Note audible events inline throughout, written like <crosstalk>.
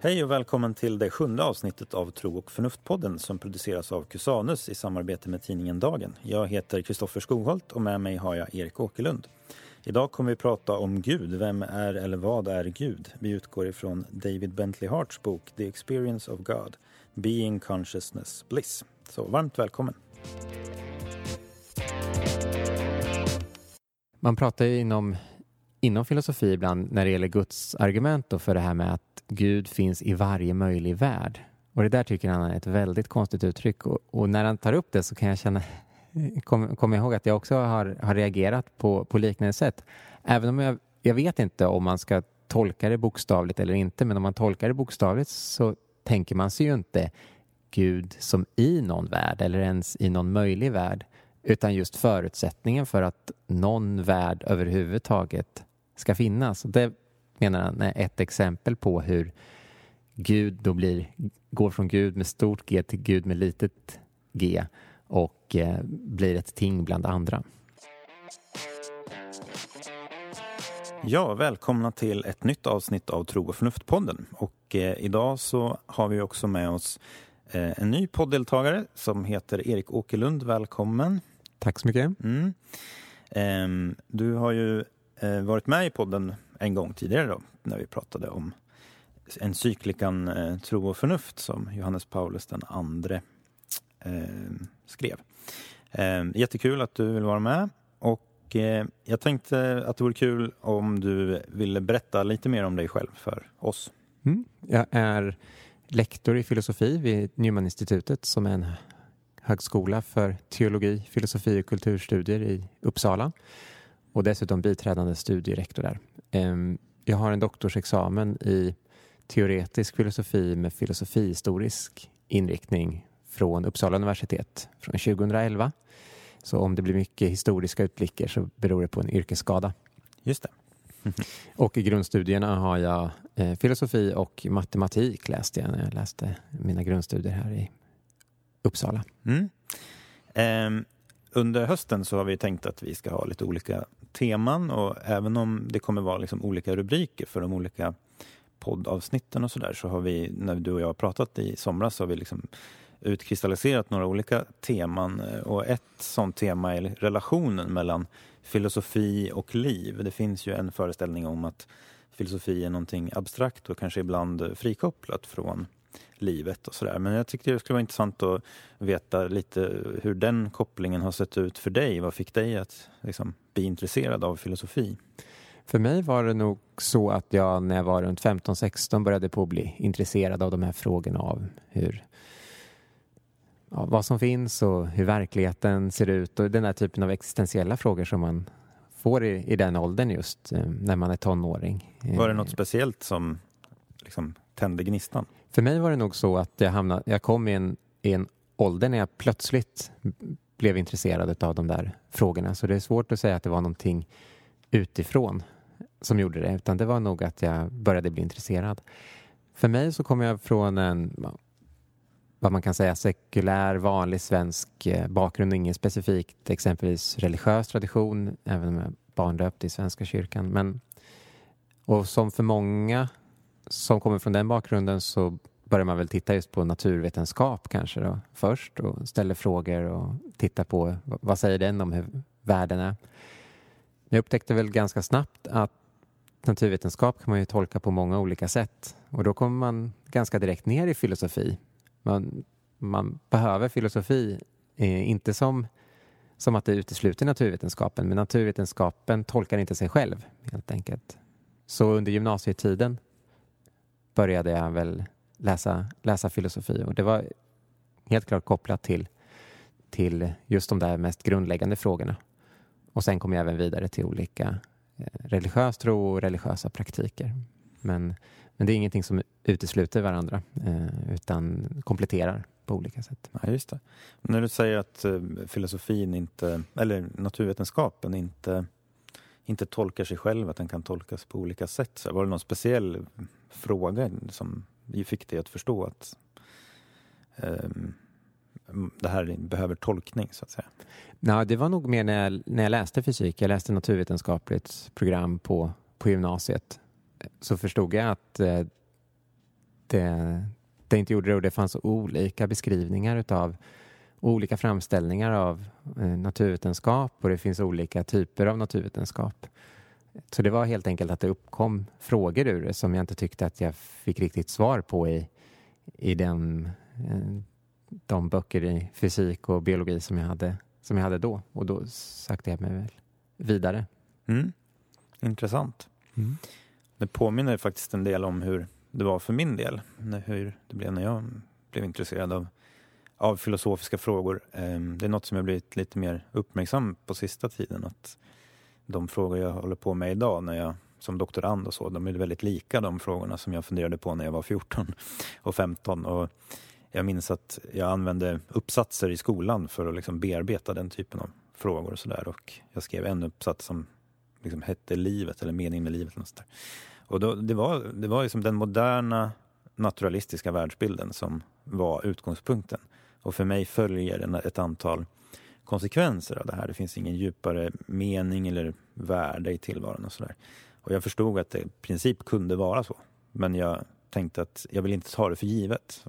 Hej och välkommen till det sjunde avsnittet av Tro och förnuft-podden som produceras av Cusanus i samarbete med tidningen Dagen. Jag heter Kristoffer Skogholt och med mig har jag Erik Åkerlund. Idag kommer vi prata om Gud. Vem är eller vad är Gud? Vi utgår ifrån David Bentley Harts bok The Experience of God, Being Consciousness Bliss. Så varmt välkommen! Man pratar ju inom, inom filosofi ibland när det gäller Guds argument för det här med att Gud finns i varje möjlig värld. Och det där tycker han är ett väldigt konstigt uttryck. Och, och när han tar upp det så kan jag känna, <laughs> kommer kom ihåg att jag också har, har reagerat på, på liknande sätt. Även om jag, jag vet inte om man ska tolka det bokstavligt eller inte, men om man tolkar det bokstavligt så tänker man sig ju inte Gud som i någon värld eller ens i någon möjlig värld, utan just förutsättningen för att någon värld överhuvudtaget ska finnas. Det menar han är ett exempel på hur Gud då blir, går från Gud med stort G till Gud med litet g och eh, blir ett ting bland andra. Ja, välkomna till ett nytt avsnitt av Tro och förnuft-podden. Och eh, idag så har vi också med oss en ny podddeltagare som heter Erik Åkerlund. Välkommen! Tack så mycket. Mm. Eh, du har ju eh, varit med i podden en gång tidigare då, när vi pratade om encyklikan eh, Tro och förnuft som Johannes Paulus den andre eh, skrev. Eh, jättekul att du vill vara med och eh, jag tänkte att det vore kul om du ville berätta lite mer om dig själv för oss. Mm. Jag är lektor i filosofi vid Newman-institutet som är en högskola för teologi, filosofi och kulturstudier i Uppsala och dessutom biträdande studierektor där. Ehm, jag har en doktorsexamen i teoretisk filosofi med filosofihistorisk inriktning från Uppsala universitet från 2011. Så om det blir mycket historiska utblickar så beror det på en yrkesskada. Just det. <laughs> och i grundstudierna har jag eh, filosofi och matematik läste jag när jag läste mina grundstudier här i Uppsala. Mm. Um, under hösten så har vi tänkt att vi ska ha lite olika teman och även om det kommer vara liksom olika rubriker för de olika poddavsnitten och sådär så har vi, när du och jag har pratat i somras, så har vi liksom utkristalliserat några olika teman eh, och ett sånt tema är relationen mellan filosofi och liv. Det finns ju en föreställning om att filosofi är någonting abstrakt och kanske ibland frikopplat från livet och sådär. Men jag tyckte det skulle vara intressant att veta lite hur den kopplingen har sett ut för dig. Vad fick dig att liksom, bli intresserad av filosofi? För mig var det nog så att jag när jag var runt 15-16 började på att bli intresserad av de här frågorna av hur ja, vad som finns och hur verkligheten ser ut och den här typen av existentiella frågor som man får i, i den åldern just eh, när man är tonåring. Var det något speciellt som liksom, tände gnistan? För mig var det nog så att jag, hamnade, jag kom i en, i en ålder när jag plötsligt blev intresserad av de där frågorna. Så det är svårt att säga att det var någonting utifrån som gjorde det, utan det var nog att jag började bli intresserad. För mig så kom jag från en, vad man kan säga, sekulär, vanlig svensk eh, bakgrund, ingen specifikt exempelvis religiös tradition, även om jag är barndöpt i Svenska kyrkan. Men, och som för många som kommer från den bakgrunden så börjar man väl titta just på naturvetenskap kanske då först och ställer frågor och tittar på vad säger den om hur världen är. Jag upptäckte väl ganska snabbt att naturvetenskap kan man ju tolka på många olika sätt och då kommer man ganska direkt ner i filosofi. Man, man behöver filosofi, eh, inte som, som att det utesluter naturvetenskapen, men naturvetenskapen tolkar inte sig själv helt enkelt. Så under gymnasietiden började jag väl läsa, läsa filosofi och det var helt klart kopplat till, till just de där mest grundläggande frågorna. Och sen kom jag även vidare till olika eh, religiös tro och religiösa praktiker. Men, men det är ingenting som utesluter varandra eh, utan kompletterar på olika sätt. Ja, just det. När du säger att eh, filosofin inte, eller naturvetenskapen inte, inte tolkar sig själv, att den kan tolkas på olika sätt. Så var det någon speciell fråga som fick dig att förstå att mm, det här behöver tolkning så att säga? Nej, det var nog mer när jag, när jag läste fysik. Jag läste naturvetenskapligt program på, på gymnasiet. Så förstod jag att eh, det, det inte gjorde det och det fanns olika beskrivningar utav olika framställningar av eh, naturvetenskap och det finns olika typer av naturvetenskap. Så det var helt enkelt att det uppkom frågor ur det som jag inte tyckte att jag fick riktigt svar på i, i den, eh, de böcker i fysik och biologi som jag hade, som jag hade då. Och då sökte jag mig väl vidare. Mm. Intressant. Mm. Det påminner faktiskt en del om hur det var för min del. Hur det blev när jag blev intresserad av, av filosofiska frågor. Ehm, det är något som jag blivit lite mer uppmärksam på sista tiden. Att de frågor jag håller på med idag när jag som doktorand och så, de är väldigt lika de frågorna som jag funderade på när jag var 14 <laughs> och 15. Och jag minns att jag använde uppsatser i skolan för att liksom bearbeta den typen av frågor och sådär. Och jag skrev en uppsats som liksom hette Livet eller Meningen med livet. Och, och då, det var, det var liksom den moderna naturalistiska världsbilden som var utgångspunkten. Och för mig följer ett antal konsekvenser av det här. Det finns ingen djupare mening eller värde i tillvaron och sådär. Och jag förstod att det i princip kunde vara så. Men jag tänkte att jag vill inte ta det för givet.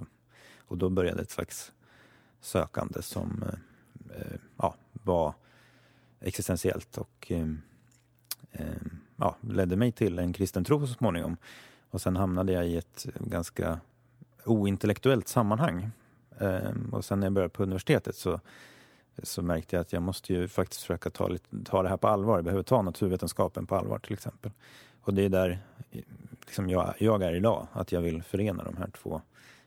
Och då började ett slags sökande som eh, eh ja, var existentiellt och eh, eh, ja, ledde mig till en kristen tro så småningom. Och sen hamnade jag i ett ganska ointellektuellt sammanhang. Ehm, och sen när jag började på universitetet så så märkte jag att jag måste ju faktiskt försöka ta, ta det här på allvar. Jag behöver ta naturvetenskapen på allvar till exempel. Och det är där liksom jag, jag är idag, att jag vill förena de här två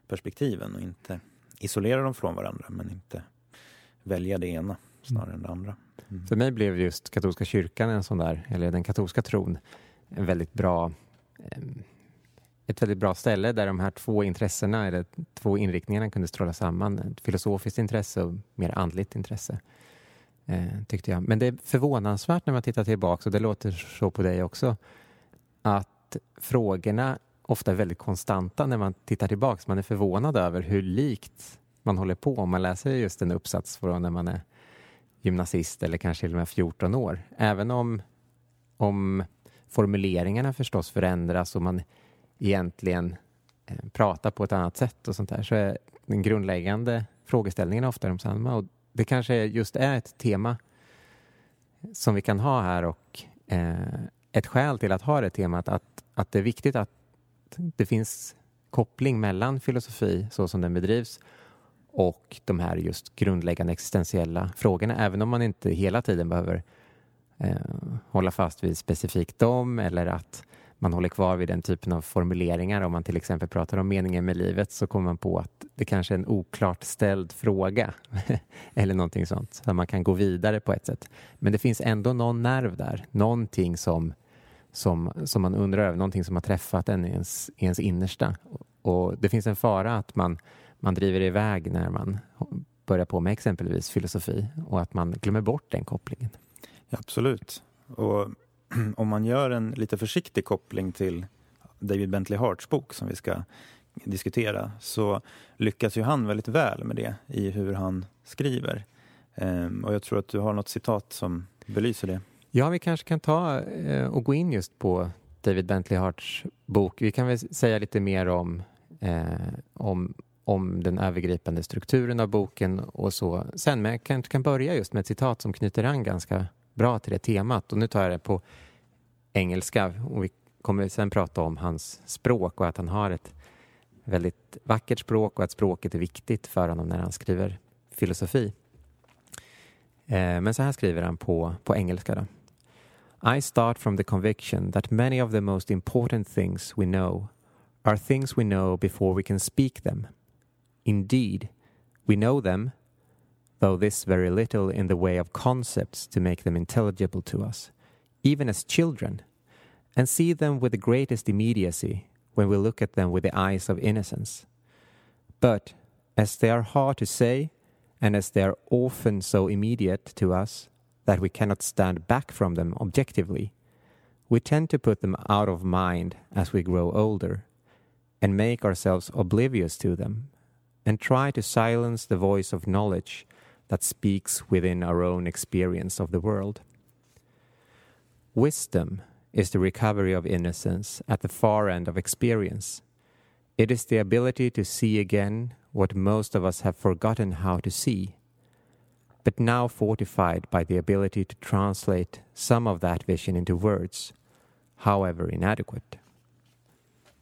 perspektiven och inte isolera dem från varandra men inte välja det ena snarare än det andra. Mm. För mig blev just katolska kyrkan en sån där, eller den katolska tron, en väldigt bra ett väldigt bra ställe där de här två intressena, eller två inriktningarna kunde stråla samman. Ett filosofiskt intresse och mer andligt intresse. Eh, tyckte jag. Men det är förvånansvärt när man tittar tillbaka, och det låter så på dig också, att frågorna ofta är väldigt konstanta när man tittar tillbaka. Man är förvånad över hur likt man håller på om man läser just en uppsats från när man är gymnasist eller kanske till och med 14 år. Även om, om formuleringarna förstås förändras och man egentligen eh, pratar på ett annat sätt och sånt där så är den grundläggande frågeställningen ofta de samma. Och det kanske just är ett tema som vi kan ha här och eh, ett skäl till att ha det temat att, att det är viktigt att det finns koppling mellan filosofi så som den bedrivs och de här just grundläggande existentiella frågorna, även om man inte hela tiden behöver eh, hålla fast vid specifikt dem eller att man håller kvar vid den typen av formuleringar. Om man till exempel pratar om meningen med livet så kommer man på att det kanske är en oklart ställd fråga <laughs> eller någonting sånt. Så man kan gå vidare på ett sätt. Men det finns ändå någon nerv där, någonting som, som, som man undrar över, någonting som har träffat en i ens, i ens innersta. Och det finns en fara att man, man driver iväg när man börjar på med exempelvis filosofi och att man glömmer bort den kopplingen. Ja, absolut. Och <clears throat> om man gör en lite försiktig koppling till David Bentley Harts bok som vi ska diskutera så lyckas ju han väldigt väl med det i hur han skriver. Ehm, och jag tror att du har något citat som belyser det. Ja, vi kanske kan ta eh, och gå in just på David Bentley Harts bok. Vi kan väl säga lite mer om, eh, om, om den övergripande strukturen av boken och så sen. Men jag kanske kan börja just med ett citat som knyter an ganska bra till det temat. Och nu tar jag det på engelska och vi kommer sen prata om hans språk och att han har ett väldigt vackert språk och att språket är viktigt för honom när han skriver filosofi. Eh, men så här skriver han på, på engelska. Då. I start from the conviction that many of the most important things we know are things we know before we can speak them. Indeed, we know them though this very little in the way of concepts to make them intelligible to us, even as children, and see them with the greatest immediacy when we look at them with the eyes of innocence. But as they are hard to say, and as they are often so immediate to us that we cannot stand back from them objectively, we tend to put them out of mind as we grow older and make ourselves oblivious to them and try to silence the voice of knowledge that speaks within our own experience of the world. Wisdom is the recovery of innocence at the far end of experience. It is the ability to see again what most of us have forgotten how to see, but now fortified by the ability to translate some of that vision into words, however inadequate.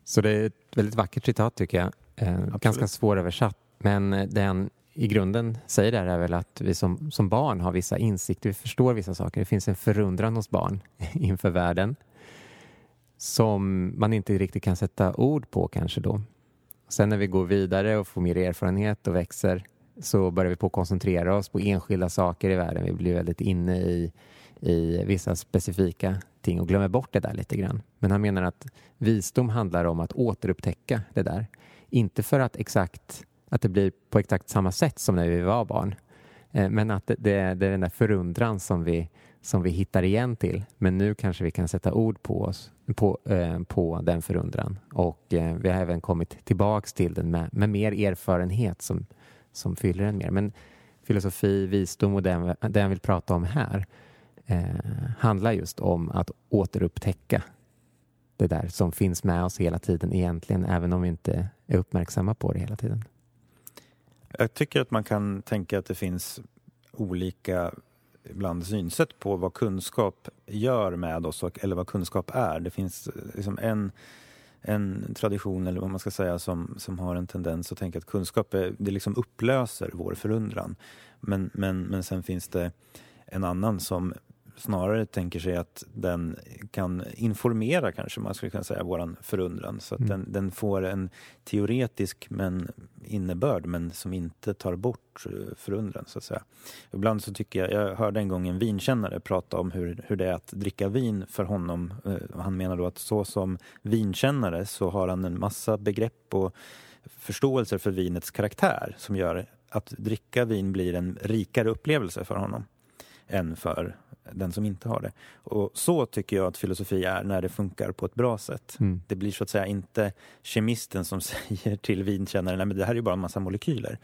Så det är ett väldigt vackert citat tycker jag. Eh, ganska svåröversatt. Men eh, den i grunden säger där är väl att vi som, som barn har vissa insikter, vi förstår vissa saker. Det finns en förundran hos barn <laughs> inför världen som man inte riktigt kan sätta ord på kanske då. Sen när vi går vidare och får mer erfarenhet och växer så börjar vi på att koncentrera oss på enskilda saker i världen. Vi blir väldigt inne i, i vissa specifika ting och glömmer bort det där lite grann. Men han menar att visdom handlar om att återupptäcka det där. Inte för att exakt att det blir på exakt samma sätt som när vi var barn. Eh, men att det, det, det är den där förundran som vi, som vi hittar igen till. Men nu kanske vi kan sätta ord på oss på, eh, på den förundran. Och eh, vi har även kommit tillbaks till den med, med mer erfarenhet som, som fyller den mer. Men filosofi, visdom och den, den jag vill prata om här eh, handlar just om att återupptäcka det där som finns med oss hela tiden egentligen, även om vi inte är uppmärksamma på det hela tiden. Jag tycker att man kan tänka att det finns olika ibland synsätt på vad kunskap gör med oss och, eller vad kunskap är. Det finns eh, liksom en, en tradition, eller vad man ska säga, som, som har en tendens att tänka att kunskap är, det liksom upplöser vår förundran. Men, men, men sen finns det en annan som snarare tänker sig att den kan informera, kanske man skulle kunna säga, våran förundran. Så att mm. den, den, får en teoretisk men innebörd, men som inte tar bort eh, förundran, så att säga. Ibland så tycker jag, jag hörde en gång en vinkännare prata om hur, hur det är att dricka vin för honom. Eh, han menar då att så som vinkännare så har han en massa begrepp och förståelser för vinets karaktär som gör att dricka vin blir en rikare upplevelse för honom än för den som inte har det. Och så tycker jag att filosofi är när det funkar på ett bra sätt. Mm. Det blir så att säga inte kemisten som <laughs> säger till vinkännaren, nej men det här är bara en massa molekyler.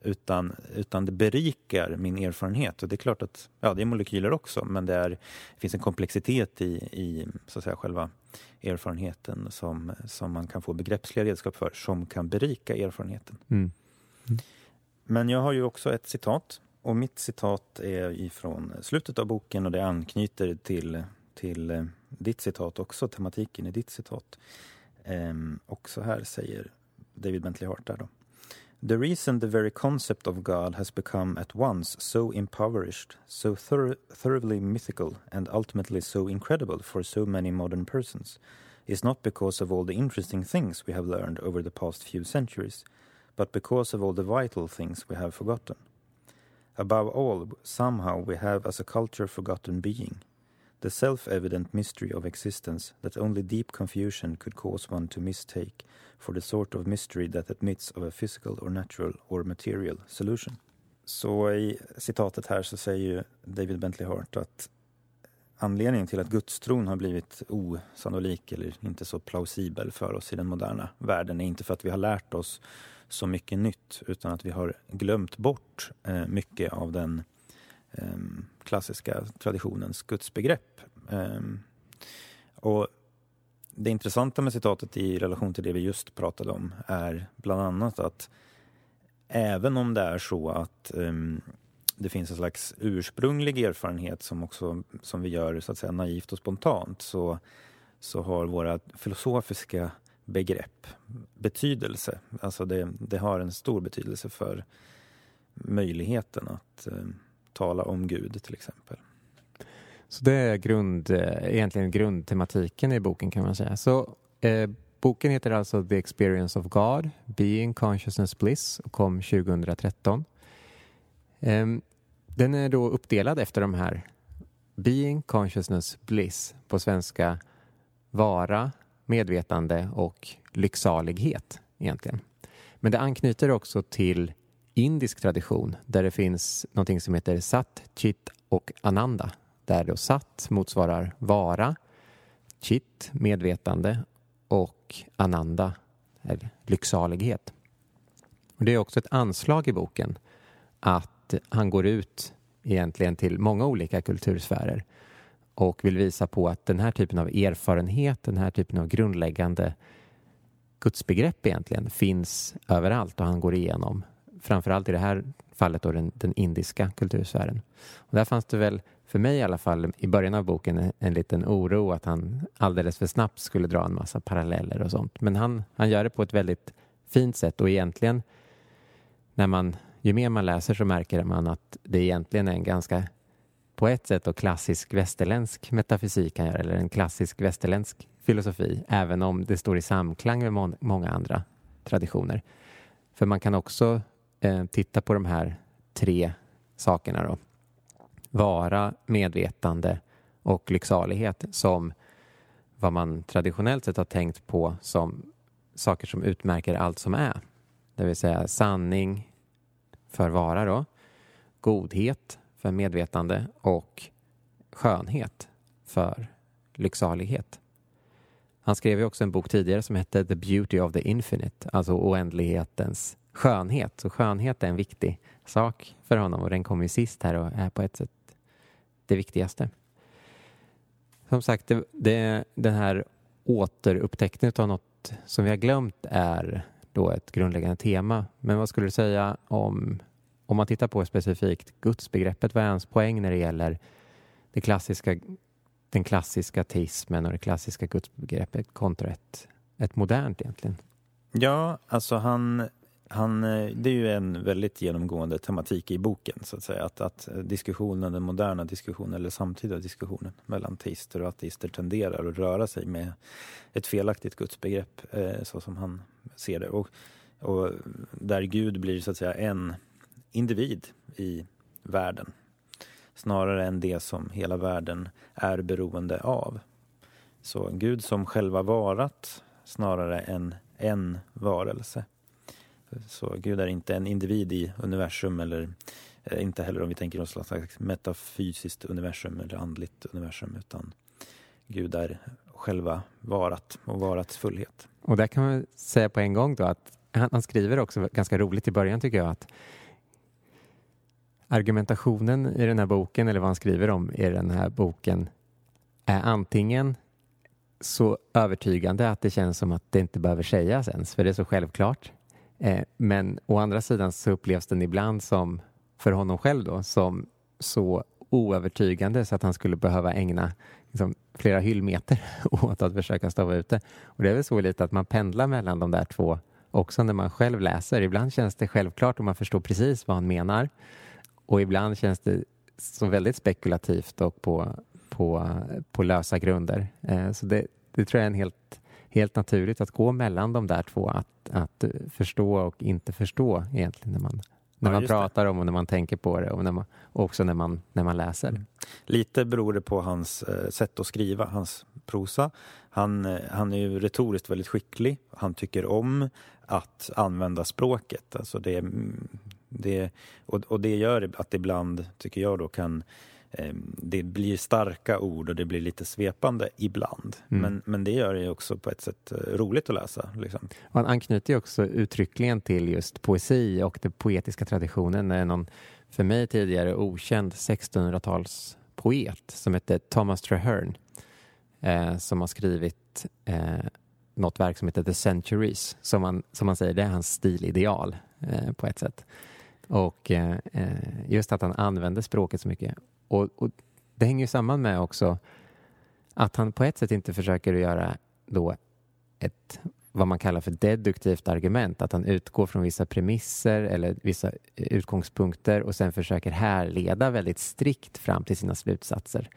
Utan, utan det berikar min erfarenhet. Och det är klart att, ja det är molekyler också, men det, är, det finns en komplexitet i, i så att säga själva erfarenheten som, som man kan få begreppsliga redskap för, som kan berika erfarenheten. Mm. Mm. Men jag har ju också ett citat och mitt citat är ifrån slutet av boken och det anknyter till, till eh, ditt citat också, tematiken i ditt citat. Ehm, och så här säger David Bentley Hart där då. The reason the very concept of God has become at once so impoverished, so thor thoroughly mythical and ultimately so incredible for so many modern persons is not because of all the interesting things we have learned over the past few centuries, but because of all the vital things we have forgotten. Above all, somehow we have as a culture forgotten being, the self evident mystery of existence that only deep confusion could cause one to mistake for the sort of mystery that admits of a physical or natural or material solution. Så i citatet här så säger ju David Bentley Hart att anledningen till att gudstron har blivit osannolik eller inte så plausibel för oss i den moderna världen är inte för att vi har lärt oss så mycket nytt utan att vi har glömt bort eh, mycket av den eh, klassiska traditionens gudsbegrepp. Eh, och det intressanta med citatet i relation till det vi just pratade om är bland annat att även om det är så att um, det finns en slags ursprunglig erfarenhet som också som vi gör så att säga naivt och spontant så, så har våra filosofiska begrepp betydelse. Alltså det, det har en stor betydelse för möjligheten att eh, tala om Gud till exempel. Så det är grund, eh, egentligen grundtematiken i boken kan man säga. Så eh, Boken heter alltså The Experience of God, Being Consciousness Bliss och kom 2013. Ehm, den är då uppdelad efter de här Being Consciousness Bliss på svenska vara, medvetande och lycksalighet egentligen. Men det anknyter också till indisk tradition där det finns någonting som heter Sat, Chit och Ananda. Där då Sat motsvarar vara, Chit medvetande och Ananda är lycksalighet. Och det är också ett anslag i boken att han går ut egentligen till många olika kultursfärer och vill visa på att den här typen av erfarenhet, den här typen av grundläggande gudsbegrepp egentligen finns överallt och han går igenom framförallt i det här fallet då den, den indiska kultursfären. Och där fanns det väl, för mig i alla fall, i början av boken en, en liten oro att han alldeles för snabbt skulle dra en massa paralleller och sånt. Men han, han gör det på ett väldigt fint sätt och egentligen när man, ju mer man läser så märker man att det egentligen är en ganska på ett sätt och klassisk västerländsk metafysik kan göra, eller en klassisk västerländsk filosofi, även om det står i samklang med må många andra traditioner. För man kan också eh, titta på de här tre sakerna då. Vara, medvetande och lycksalighet som vad man traditionellt sett har tänkt på som saker som utmärker allt som är. Det vill säga sanning för vara då, godhet för medvetande och skönhet för lycksalighet. Han skrev ju också en bok tidigare som hette The Beauty of the Infinite, alltså oändlighetens skönhet. Så skönhet är en viktig sak för honom och den kommer ju sist här och är på ett sätt det viktigaste. Som sagt, det, det, den här återupptäckten av något som vi har glömt är då ett grundläggande tema. Men vad skulle du säga om, om man tittar på specifikt gudsbegreppet, vad är hans poäng när det gäller det klassiska, den klassiska teismen och det klassiska gudsbegreppet kontra ett, ett modernt egentligen? Ja, alltså han han, eh, det är ju en väldigt genomgående tematik i boken, så att säga. Att, att diskussionen, den moderna diskussionen eller samtida diskussionen mellan teister och ateister tenderar att röra sig med ett felaktigt gudsbegrepp, eh, så som han ser det. Och, och där Gud blir så att säga en individ i världen snarare än det som hela världen är beroende av. Så Gud som själva varat snarare än en varelse. Så Gud är inte en individ i universum eller eh, inte heller om vi tänker oss något slags metafysiskt universum eller andligt universum utan Gud är själva varat och varats fullhet. Och där kan man säga på en gång då att han, han skriver också ganska roligt i början tycker jag att argumentationen i den här boken eller vad han skriver om i den här boken är antingen så övertygande att det känns som att det inte behöver sägas ens för det är så självklart Eh, men å andra sidan så upplevs den ibland som, för honom själv då, som så oövertygande så att han skulle behöva ägna liksom, flera hyllmeter <laughs> åt att försöka stava ut det. Och det är väl så lite att man pendlar mellan de där två också när man själv läser. Ibland känns det självklart och man förstår precis vad han menar. Och ibland känns det så väldigt spekulativt och på, på, på lösa grunder. Eh, så det, det tror jag är en helt helt naturligt att gå mellan de där två, att, att förstå och inte förstå egentligen när man, när ja, man pratar det. om och när man tänker på det och, när man, och också när man, när man läser. Mm. Lite beror det på hans eh, sätt att skriva, hans prosa. Han, eh, han är ju retoriskt väldigt skicklig. Han tycker om att använda språket. Alltså det, mm, det, och, och det gör att ibland, tycker jag, då kan det blir starka ord och det blir lite svepande ibland. Mm. Men, men det gör det också på ett sätt eh, roligt att läsa. Liksom. Han anknyter också uttryckligen till just poesi och den poetiska traditionen. Det är någon för mig tidigare okänd 1600-talspoet som heter Thomas Traherne eh, som har skrivit eh, något verk som heter The Centuries som man, som man säger, det är hans stilideal eh, på ett sätt. Och eh, eh just att han använder språket så mycket. Och, och, det hänger ju samman med också att han på ett sätt inte försöker göra då ett vad man kallar för deduktivt argument, att han utgår från vissa premisser eller vissa eh, utgångspunkter och sen försöker härleda väldigt strikt fram till sina slutsatser.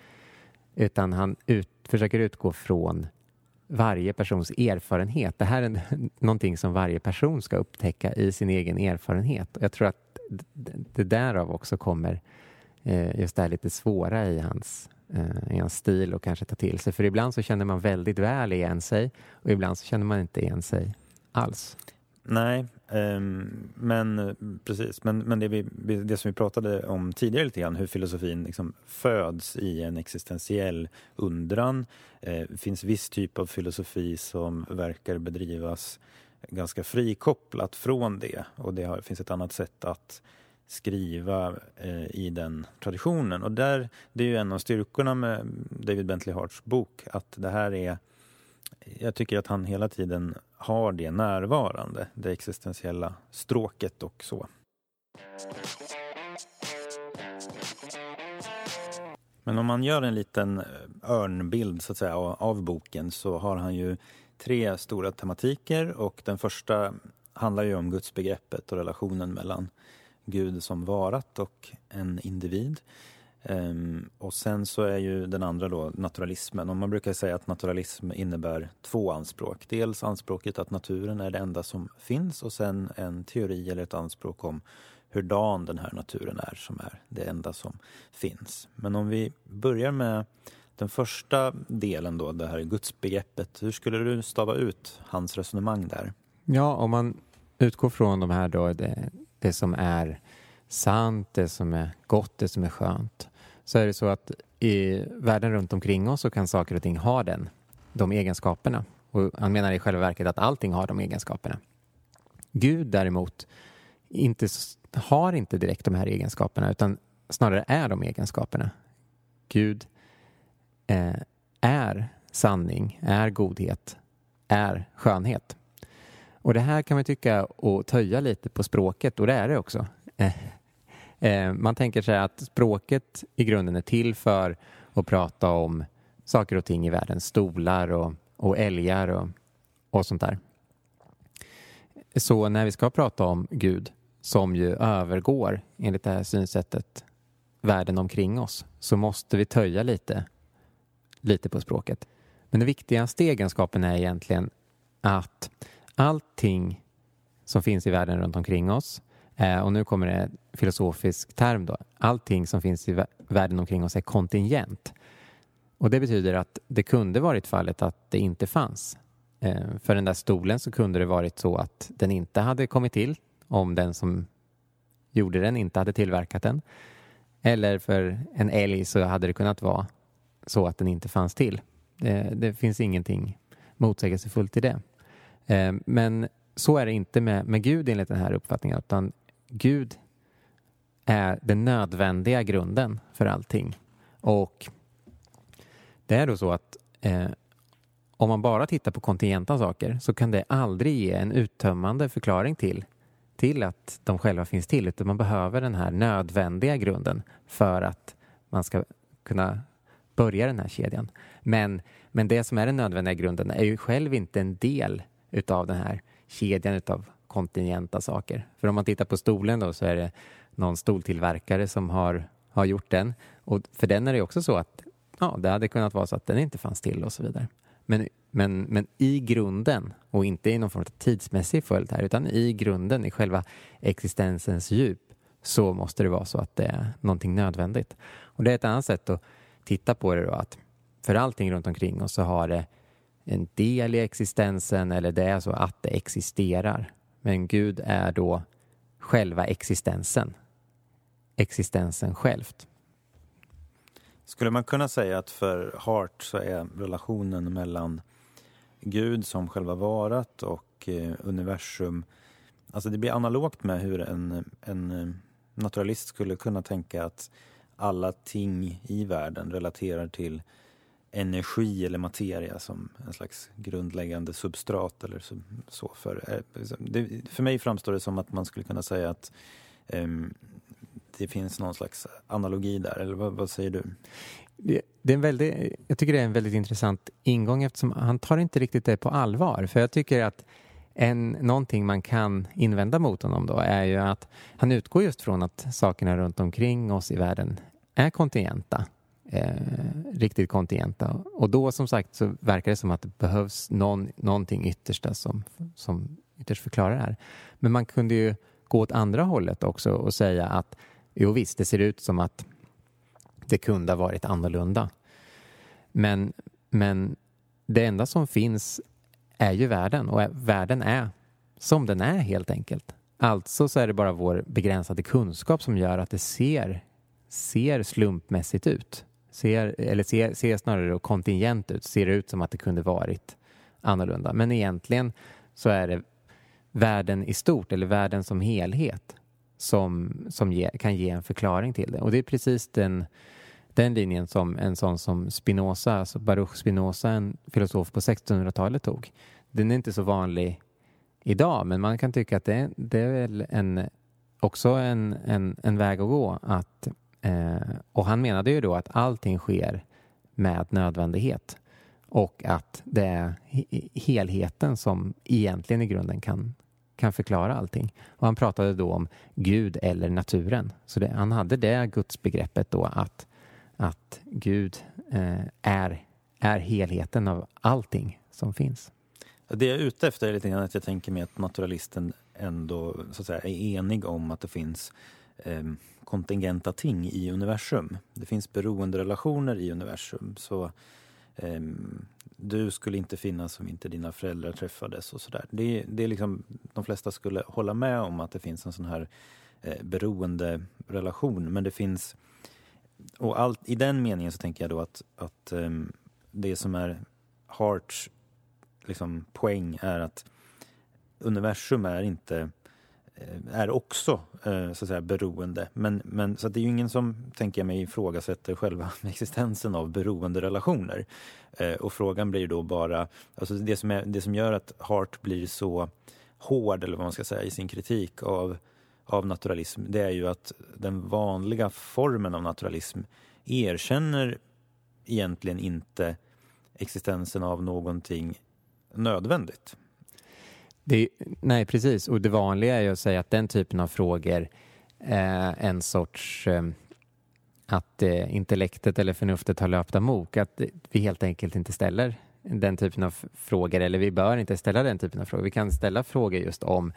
Utan han ut, försöker utgå från varje persons erfarenhet. Det här är någonting som varje person ska upptäcka i sin egen erfarenhet. Och jag tror att det därav också kommer eh, Eh, just det här lite svåra i hans, eh, i hans stil och kanske ta till sig. För ibland så känner man väldigt väl igen sig och ibland så känner man inte igen sig alls. Nej, um, men eh, precis. Men, men det, vi, det som vi pratade om tidigare lite grann, hur filosofin liksom föds i en existentiell undran. Eh, det finns viss typ av filosofi som verkar bedrivas ganska frikopplat från det och det har, finns ett annat sätt att skriva eh, i den traditionen. Och där, det är ju en av styrkorna med David Bentley Harts bok, att det här är jag tycker att han hela tiden har det närvarande, det existentiella stråket och så. Men om man gör en liten eh, örnbild så att säga, av boken så har han ju tre stora tematiker och den första handlar ju om gudsbegreppet och relationen mellan Gud som varat och en individ. Um, och sen så är ju den andra då naturalismen. Och man brukar säga att naturalism innebär två anspråk. Dels anspråket att naturen är det enda som finns och sen en teori eller ett anspråk om hurdan den här naturen är som är det enda som finns. Men om vi börjar med den första delen då, det här gudsbegreppet. Hur skulle du stava ut hans resonemang där? Ja, om man utgår från de här då, det, det som är sant, det som är gott, det som är skönt så är det så att i världen runt omkring oss så kan saker och ting ha den, de egenskaperna. Och han menar i själva verket att allting har de egenskaperna. Gud däremot inte, har inte direkt de här egenskaperna utan snarare är de egenskaperna. Gud eh, är sanning, är godhet, är skönhet. Och det här kan man tycka och töja lite på språket och det är det också. Eh, eh, man tänker sig att språket i grunden är till för att prata om saker och ting i världen, stolar och, och älgar och, och sånt där. Så när vi ska prata om Gud, som ju övergår, enligt det här synsättet, världen omkring oss, så måste vi töja lite, lite på språket. Men den viktigaste egenskapen är egentligen att allting som finns i världen runt omkring oss eh, och nu kommer det en filosofisk term då. Allting som finns i världen omkring oss är kontingent. Och det betyder att det kunde varit fallet att det inte fanns. Eh, för den där stolen så kunde det varit så att den inte hade kommit till om den som gjorde den inte hade tillverkat den. Eller för en älg så hade det kunnat vara så att den inte fanns till. Det, det finns ingenting motsägelsefullt i det. Eh, men så är det inte med, med Gud enligt den här uppfattningen utan Gud är den nödvändiga grunden för allting. Och det är då så att eh, om man bara tittar på kontingenta saker så kan det aldrig ge en uttömmande förklaring till, till att de själva finns till. Utan man behöver den här nödvändiga grunden för att man ska kunna börja den här kedjan. Men, men det som är den nödvändiga grunden är ju själv inte en del utav den här kedjan utav kontingenta saker. För om man tittar på stolen då så är det någon stoltillverkare som har, har gjort den. Och för den är det också så att ja, det hade kunnat vara så att den inte fanns till och så vidare. Men, men, men i grunden, och inte i någon form av tidsmässig följd här, utan i grunden, i själva existensens djup, så måste det vara så att det är någonting nödvändigt. Och det är ett annat sätt att titta på det då, att för allting runt omkring oss så har det en del i existensen eller det är så att det existerar. Men Gud är då själva existensen. Existensen självt. Skulle man kunna säga att för Hart så är relationen mellan Gud som själva varat och eh, universum, alltså det blir analogt med hur en, en eh, naturalist skulle kunna tänka att alla ting i världen relaterar till energi eller materia som en slags grundläggande substrat eller så. För, eh, liksom, det, för mig framstår det som att man skulle kunna säga att um, det finns någon slags analogi där, eller vad, vad säger du? Det, det, är en väldigt, jag tycker det är en väldigt intressant ingång eftersom han tar inte riktigt det på allvar. För jag tycker att en, någonting man kan invända mot honom då är ju att han utgår just från att sakerna runt omkring oss i världen är kontingenta eh, riktigt kontingenta. Och då som sagt så verkar det som att det behövs någon, någonting yttersta som, som ytterst förklarar det här. Men man kunde ju gå åt andra hållet också och säga att jo visst, det ser ut som att det kunde ha varit annorlunda. Men, men det enda som finns är ju världen och världen är som den är helt enkelt. Alltså så är det bara vår begränsade kunskap som gör att det ser, ser slumpmässigt ut ser, eller ser, ser snarare kontingent ut, ser ut som att det kunde varit annorlunda. Men egentligen så är det världen i stort eller världen som helhet som, som ge, kan ge en förklaring till det. Och det är precis den, den linjen som en sån som Spinoza, alltså Baruch Spinoza, en filosof på 1600-talet tog. Den är inte så vanlig idag, men man kan tycka att det, det är väl en, också en, en, en väg att gå. Att, eh, och han menade ju då att allting sker med nödvändighet och att det är helheten som egentligen i grunden kan, kan förklara allting. Och han pratade då om Gud eller naturen. Så det, han hade det gudsbegreppet då att, att Gud eh, är, är helheten av allting som finns. Det jag är ute efter är lite grann att jag tänker mig att naturalisten ändå så att säga, är enig om att det finns eh, kontingenta ting i universum. Det finns beroenderelationer i universum. Så eh, du skulle inte finnas om inte dina föräldrar träffades och sådär. Det, det är liksom, de flesta skulle hålla med om att det finns en sån här eh, beroenderelation. Men det finns, och allt, i den meningen så tänker jag då att, att eh, det som är Harts liksom, poäng är att universum är inte Eh, är också eh, så att säga, beroende. Men, men, så det är ju ingen som, tänker jag mig, ifrågasätter själva <laughs> existensen av beroenderelationer. Eh, och frågan blir då bara, alltså det som, är, det som gör att Hart blir så hård, eller vad man ska säga, i sin kritik av, av naturalism, det är ju att den vanliga formen av naturalism erkänner egentligen inte existensen av någonting nödvändigt. Det, nej, precis. Och det vanliga är ju att säga att den typen av frågor är en sorts eh, att eh, intellektet eller förnuftet har löpt amok. Att vi helt enkelt inte ställer den typen av frågor, eller vi bör inte ställa den typen av frågor. Vi kan ställa frågor just om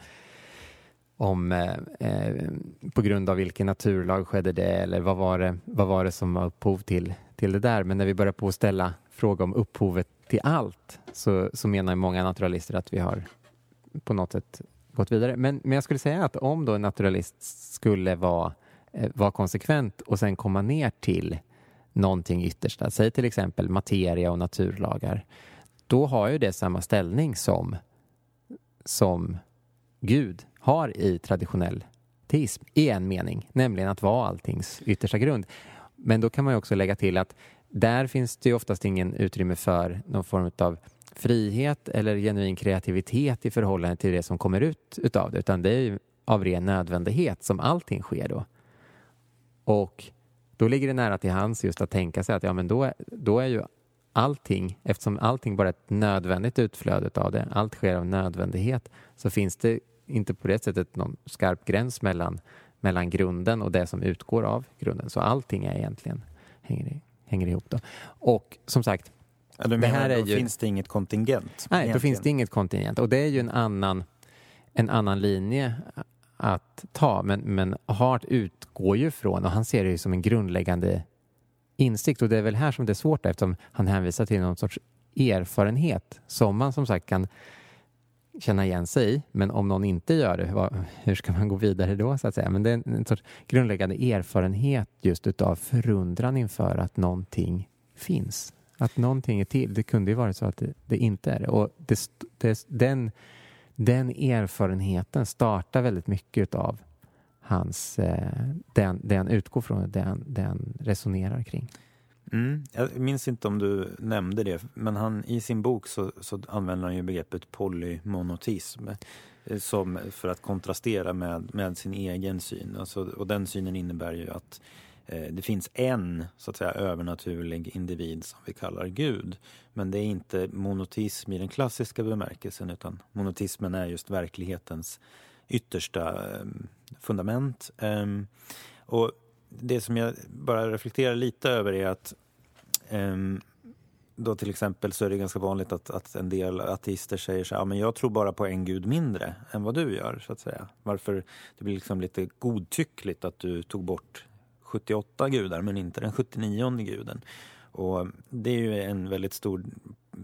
om eh, på grund av vilken naturlag skedde det eller vad var det, vad var det som var upphov till, till det där. Men när vi börjar på att ställa frågor om upphovet till allt så, så menar många naturalister att vi har på något sätt gått vidare. Men, men jag skulle säga att om då en naturalist skulle vara, eh, vara konsekvent och sen komma ner till någonting yttersta, säg till exempel materia och naturlagar, då har ju det samma ställning som, som Gud har i traditionell teism i en mening, nämligen att vara alltings yttersta grund. Men då kan man ju också lägga till att där finns det ju oftast ingen utrymme för någon form av frihet eller genuin kreativitet i förhållande till det som kommer ut utav det, utan det är ju av ren nödvändighet som allting sker då. Och då ligger det nära till hands just att tänka sig att ja, men då, då är ju allting, eftersom allting bara är ett nödvändigt utflöde av det, allt sker av nödvändighet, så finns det inte på det sättet någon skarp gräns mellan, mellan grunden och det som utgår av grunden. Så allting är egentligen hänger, hänger ihop. Då. Och som sagt, Ja, du menar, det här är då ju... finns det inget kontingent? Nej, egentligen. då finns det inget kontingent. Och det är ju en annan, en annan linje att ta. Men, men Hart utgår ju från, och han ser det ju som en grundläggande insikt. Och det är väl här som det är svårt eftersom han hänvisar till någon sorts erfarenhet som man som sagt kan känna igen sig i. Men om någon inte gör det, vad, hur ska man gå vidare då? så att säga? Men det är en, en sorts grundläggande erfarenhet just utav förundran inför att någonting finns. Att någonting är till. Det kunde ju vara så att det, det inte är det. Och det, det, den, den erfarenheten startar väldigt mycket av hans, den, den, det han utgår från, det han, resonerar kring. Mm. Jag minns inte om du nämnde det, men han, i sin bok så, så använder han ju begreppet polymonotism eh, som, för att kontrastera med, med sin egen syn. Alltså, och den synen innebär ju att Eh, Eh, det finns en så att säga övernaturlig individ som vi kallar Gud. Men det är inte monotism i den klassiska bemärkelsen utan monotismen är just verklighetens yttersta eh, fundament. Ehm, och det som jag bara reflekterar lite över är att ehm, då till exempel så är det ganska vanligt att, att en del ateister säger så här, ja, men jag tror bara på en gud mindre än vad du gör. så att säga. Varför det blir liksom lite godtyckligt att du tog bort 78 gudar men inte den 79 guden. Och det är ju en väldigt stor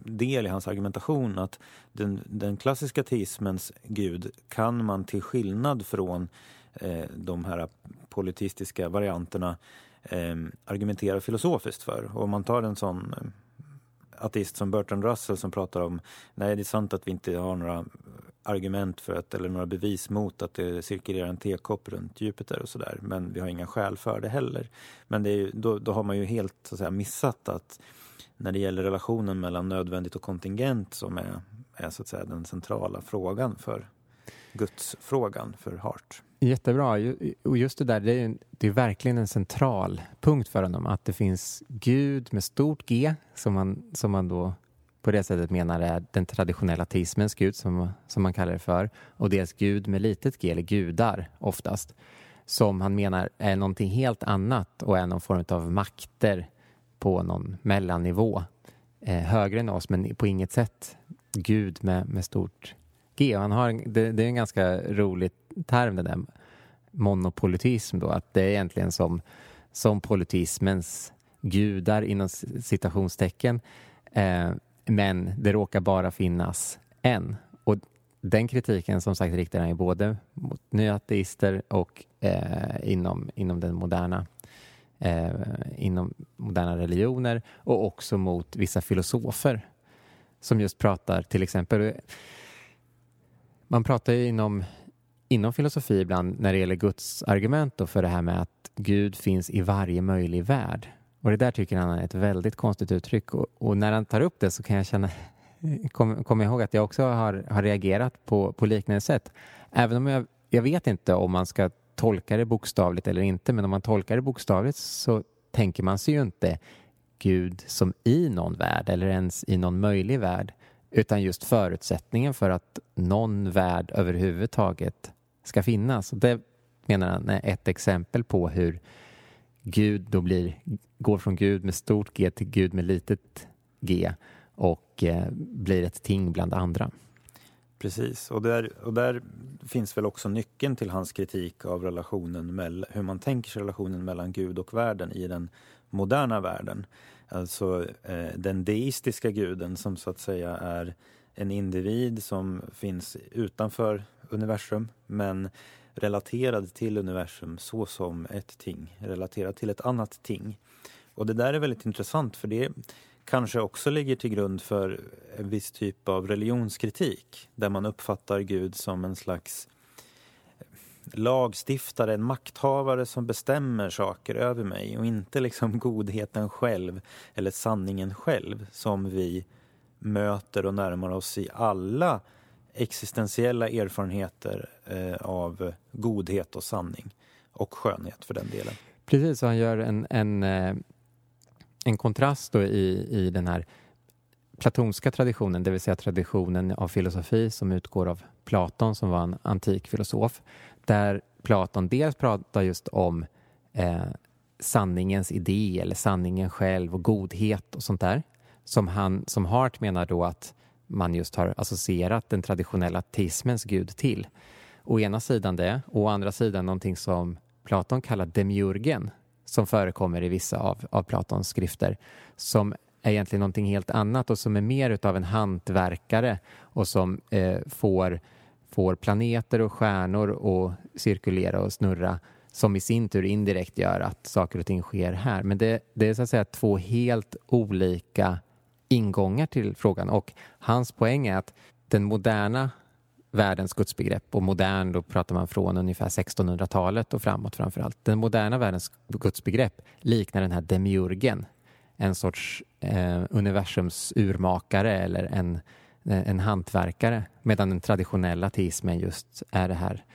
del i hans argumentation att den, den klassiska teismens gud kan man till skillnad från eh, de här politistiska varianterna eh, argumentera filosofiskt för. Och om man tar en sån eh, ateist som Bertrand Russell som pratar om nej det är sant att vi inte har några argument för att, eller några bevis mot att det cirkulerar en tekopp runt Jupiter och sådär. Men vi har inga skäl för det heller. Men det är, då, då har man ju helt så att säga, missat att när det gäller relationen mellan nödvändigt och kontingent som är, är så att säga den centrala frågan för gudsfrågan för Hart. Jättebra. Och just det där, det är, det är verkligen en central punkt för honom. Att det finns Gud med stort G, som man, som man då på det sättet menar är den traditionella ateismens gud, som, som man kallar det för. Och dels Gud med litet g, eller gudar oftast, som han menar är någonting helt annat och är någon form av makter på någon mellannivå. Eh, högre än oss, men på inget sätt Gud med, med stort G. Han har, det, det är en ganska rolig term, det där monopolitism då, att det är egentligen som, som politismens gudar inom citationstecken. Eh, men det råkar bara finnas en. Och den kritiken som sagt riktar han ju både mot nya ateister och eh, inom, inom den moderna eh, inom moderna religioner och också mot vissa filosofer som just pratar till exempel man pratar ju inom, inom filosofi ibland när det gäller Guds argument för det här med att Gud finns i varje möjlig värld. Och det där tycker han är ett väldigt konstigt uttryck och, och när han tar upp det så kan jag känna <laughs> Kom, kom ihåg att jag också har, har reagerat på, på liknande sätt. Även om jag, jag vet inte om man ska tolka det bokstavligt eller inte, men om man tolkar det bokstavligt så tänker man sig ju inte Gud som i någon värld eller ens i någon möjlig värld, utan just förutsättningen för att någon värld överhuvudtaget ska finnas. Det menar han är ett exempel på hur Gud då blir, går från Gud med stort G till Gud med litet g och eh, blir ett ting bland andra. Precis, och där, och där finns väl också nyckeln till hans kritik av relationen mellan, hur man tänker sig relationen mellan Gud och världen i den moderna världen. Alltså eh, den deistiska guden som så att säga är en individ som finns utanför universum men relaterad till universum så som ett ting, relaterad till ett annat ting. Och det där är väldigt intressant för det kanske också ligger till grund för en viss typ av religionskritik där man uppfattar Gud som en slags eh, lagstiftare, en makthavare som bestämmer saker över mig och inte liksom <laughs> godheten själv eller sanningen själv som vi möter och närmar oss i alla existentiella erfarenheter eh, av godhet och sanning och skönhet för den delen. Precis, så han gör en, en, eh, en kontrast då i, i den här platonska traditionen, det vill säga traditionen av filosofi som utgår av Platon som var en antik filosof, där Platon dels pratar just om eh, sanningens idé eller sanningen själv och godhet och sånt där. Som, han, som Hart menar då att man just har associerat den traditionella ateismens gud till. Å ena sidan det, och å andra sidan någonting som Platon kallar demiurgen som förekommer i vissa av, av Platons skrifter som är egentligen någonting helt annat och som är mer utav en hantverkare och som eh, får får planeter och stjärnor att cirkulera och snurra som i sin tur indirekt gör att saker och ting sker här. Men det, det är så att säga två helt olika ingångar till frågan och hans poäng är att den moderna världens gudsbegrepp och modern, då pratar man från ungefär 1600-talet och framåt framför allt. Den moderna världens gudsbegrepp liknar den här demiurgen, en sorts eh, universums urmakare eller en eh, en hantverkare medan den traditionella ateismen just är det här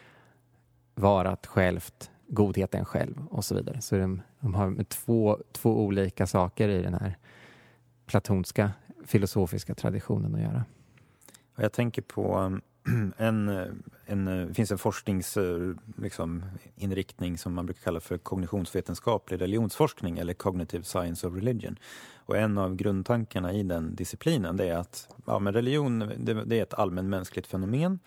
varat självt, godheten själv och så vidare. Så de, de har två, två olika saker i den här platonska filosofiska traditionen att göra. Jag tänker på <clears throat> en, en, det finns en forskningsinriktning eh, liksom, som man brukar kalla för kognitionsvetenskaplig religionsforskning eller cognitive science of religion. Och en av grundtankarna i den disciplinen det är att ja, men religion det, det är ett allmänmänskligt fenomen.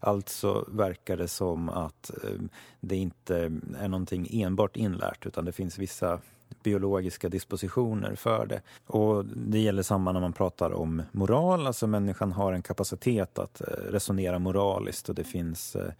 Alltså verkar det som att eh, det inte är någonting enbart inlärt utan det finns vissa biologiska dispositioner för det. Och det gäller samma när man pratar om moral, alltså människan har en kapacitet att eh, resonera moraliskt och det finns eh,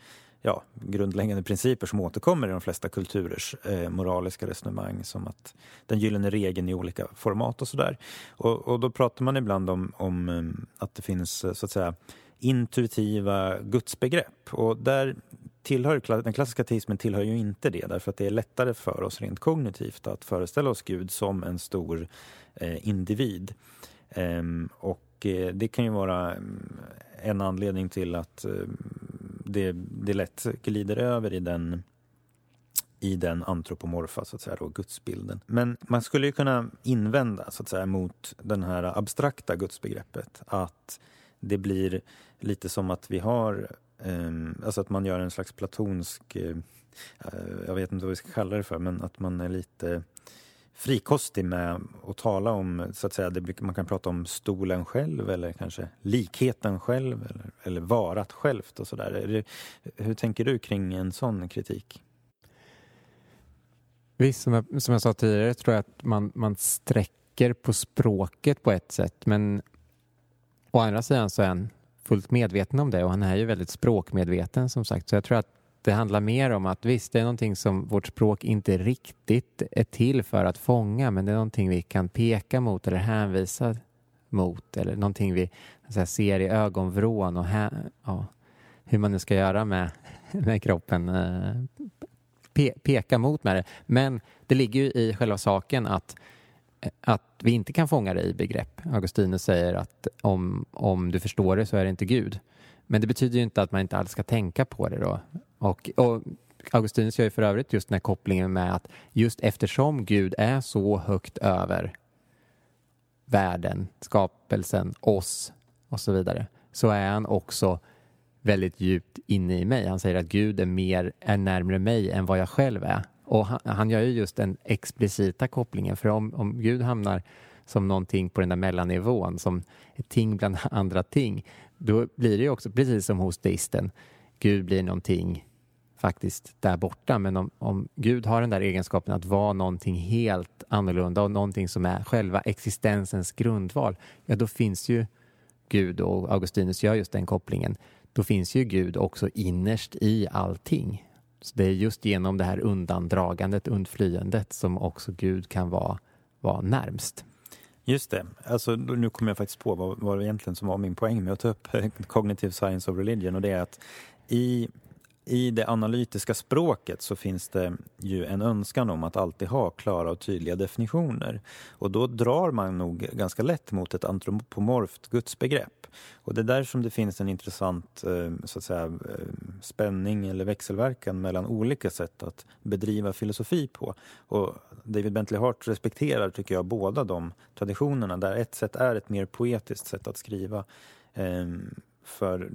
ja, grundläggande principer som återkommer i de flesta kulturers eh, moraliska resonemang som att den gyllene regeln i olika format och sådär. Och, och då pratar man ibland om, om eh, att det finns så att säga intuitiva gudsbegrepp. Och där tillhör, den klassiska teismen tillhör ju inte det därför att det är lättare för oss rent kognitivt att föreställa oss Gud som en stor eh, individ. Ehm, och eh, det kan ju vara mm, en anledning till att eh, det, det lätt glider över i den i den antropomorfa, så att säga, då, gudsbilden. Men man skulle ju kunna invända så att säga, mot det här abstrakta gudsbegreppet. Att det blir lite som att vi har, Ehm, alltså att man gör en slags platonsk, eh, eh, jag vet inte vad vi ska kalla det för, men att man är lite frikostig med att tala om, så att säga, det, man kan prata om stolen själv eller kanske likheten själv eller, eller varat självt och sådär. Hur tänker du kring en sån kritik? Visst, som jag, som jag sa tidigare tror jag att man, man sträcker på språket på ett sätt men å andra sidan så är en fullt medveten om det och han är ju väldigt språkmedveten som sagt så jag tror att det handlar mer om att visst, det är någonting som vårt språk inte riktigt är till för att fånga men det är någonting vi kan peka mot eller hänvisa mot eller någonting vi här, ser i ögonvrån och här, ja, hur man nu ska göra med, <laughs> med kroppen eh, pe peka mot med det. Men det ligger ju i själva saken att, att vi inte kan fånga det i begrepp. Augustinus säger att om, om du förstår det så är det inte Gud. Men det betyder ju inte att man inte alls ska tänka på det då. Och, och Augustinus gör ju för övrigt just den här kopplingen med att just eftersom Gud är så högt över världen, skapelsen, oss och så vidare, så är han också väldigt djupt inne i mig. Han säger att Gud är mer, är närmre mig än vad jag själv är. Och han, han gör ju just den explicita kopplingen, för om, om Gud hamnar som någonting på den där mellannivån, som ett ting bland <laughs> andra ting, då blir det ju också precis som hos deisten. Gud blir någonting faktiskt där borta. Men om, om Gud har den där egenskapen att vara någonting helt annorlunda och någonting som är själva existensens grundval, ja då finns ju Gud och Augustinus gör just den kopplingen då finns ju Gud också innerst i allting. Så det är just genom det här undandragandet, undflyendet som också Gud kan vara, vara närmst. Just det. Alltså, nu kommer jag faktiskt på vad, vad egentligen som var min poäng med att ta upp <laughs> Cognitive Science of Religion och det är att i i det analytiska språket så finns det ju en önskan om att alltid ha klara och tydliga definitioner. Och då drar man nog ganska lätt mot ett antropomorft gudsbegrepp. Och det är där som det finns en intressant eh, så att säga, eh, spänning eller växelverkan mellan olika sätt att bedriva filosofi på. Och David Bentley Hart respekterar, tycker jag, båda de traditionerna där ett sätt är ett mer poetiskt sätt att skriva ehm, för,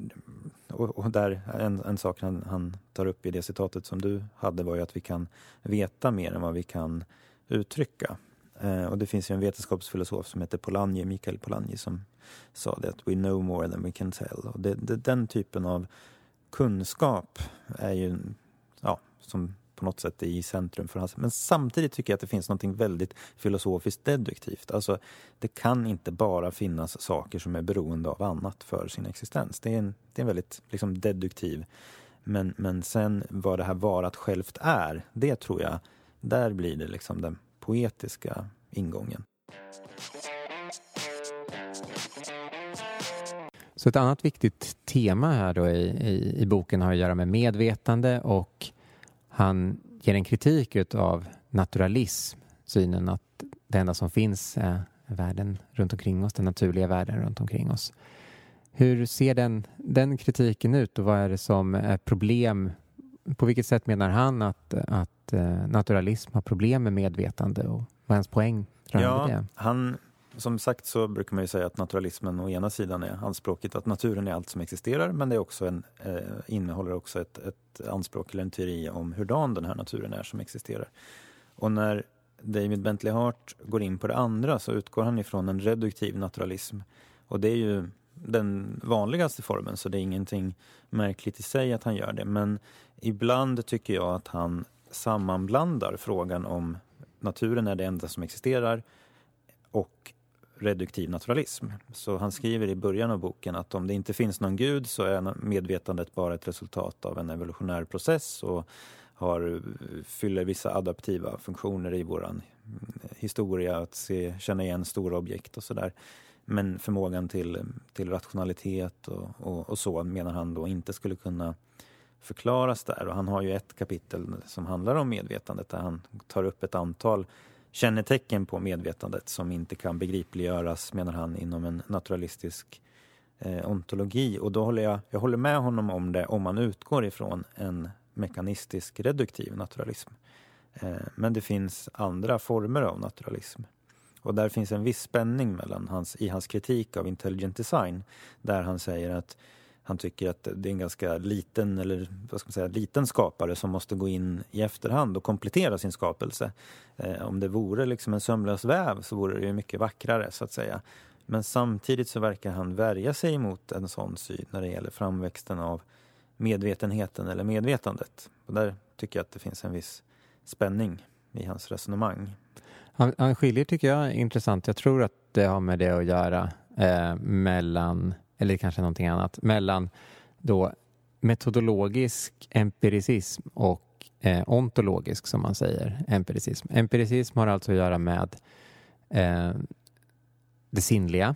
och, och där, en, en sak han, han, tar upp i det citatet som du hade var ju att vi kan veta mer än vad vi kan uttrycka. Eh, och det finns ju en vetenskapsfilosof som heter Polanyi, Mikael Polanyi, som sa det att we know more than we can tell. Och det, det, den typen av kunskap är ju, ja, som på något sätt i centrum för hans... Men samtidigt tycker jag att det finns något väldigt filosofiskt deduktivt. Alltså, det kan inte bara finnas saker som är beroende av annat för sin existens. Det är en, det är en väldigt liksom, deduktiv... Men, men sen vad det här varat självt är, det tror jag, där blir det liksom den poetiska ingången. Så ett annat viktigt tema här då i, i, i boken har att göra med medvetande och han ger en kritik av naturalism, synen att det enda som finns är världen runt omkring oss, den naturliga världen runt omkring oss. Hur ser den, den kritiken ut och vad är det som är problem? På vilket sätt menar han att, att eh, naturalism har problem med medvetande och vad är hans poäng ja, det? Han som sagt så brukar man ju säga att naturalismen å ena sidan är anspråket att naturen är allt som existerar men det är också en, eh, innehåller också ett, ett anspråk eller en teori om hurdan den här naturen är som existerar. Och när David Bentley Hart går in på det andra så utgår han ifrån en reduktiv naturalism. Och det är ju den vanligaste formen så det är ingenting märkligt i sig att han gör det. Men ibland tycker jag att han sammanblandar frågan om naturen är det enda som existerar och reduktiv naturalism. Så han skriver i början av boken att om det inte finns någon gud så är medvetandet bara ett resultat av en evolutionär process och har, fyller vissa adaptiva funktioner i vår historia, att se, känna igen stora objekt och sådär. men förmågan till, till rationalitet och, och, och, så menar han då inte skulle kunna förklaras där. Och han har ju ett kapitel som handlar om medvetandet där han tar upp ett antal kännetecken på medvetandet som inte kan begripliggöras, menar han, inom en naturalistisk eh, ontologi. Och då håller jag, jag håller med honom om det om man utgår ifrån en mekanistisk reduktiv naturalism. Eh, men det finns andra former av naturalism. Och där finns en viss spänning mellan hans, i hans kritik av intelligent design där han säger att han tycker att det är en ganska liten, eller vad ska man säga, liten skapare som måste gå in i efterhand och komplettera sin skapelse. Eh, om det vore liksom en sömlös väv så vore det mycket vackrare så att säga. Men samtidigt så verkar han värja sig mot en sån syn när det gäller framväxten av medvetenheten eller medvetandet. Och där tycker jag att det finns en viss spänning i hans resonemang. Han, han skiljer, tycker jag, intressant. Jag tror att det har med det att göra eh, mellan, eller kanske någonting annat, mellan då metodologisk empiricism och eh, ontologisk, som man säger, empiricism. Empiricism har alltså att göra med eh, det sinnliga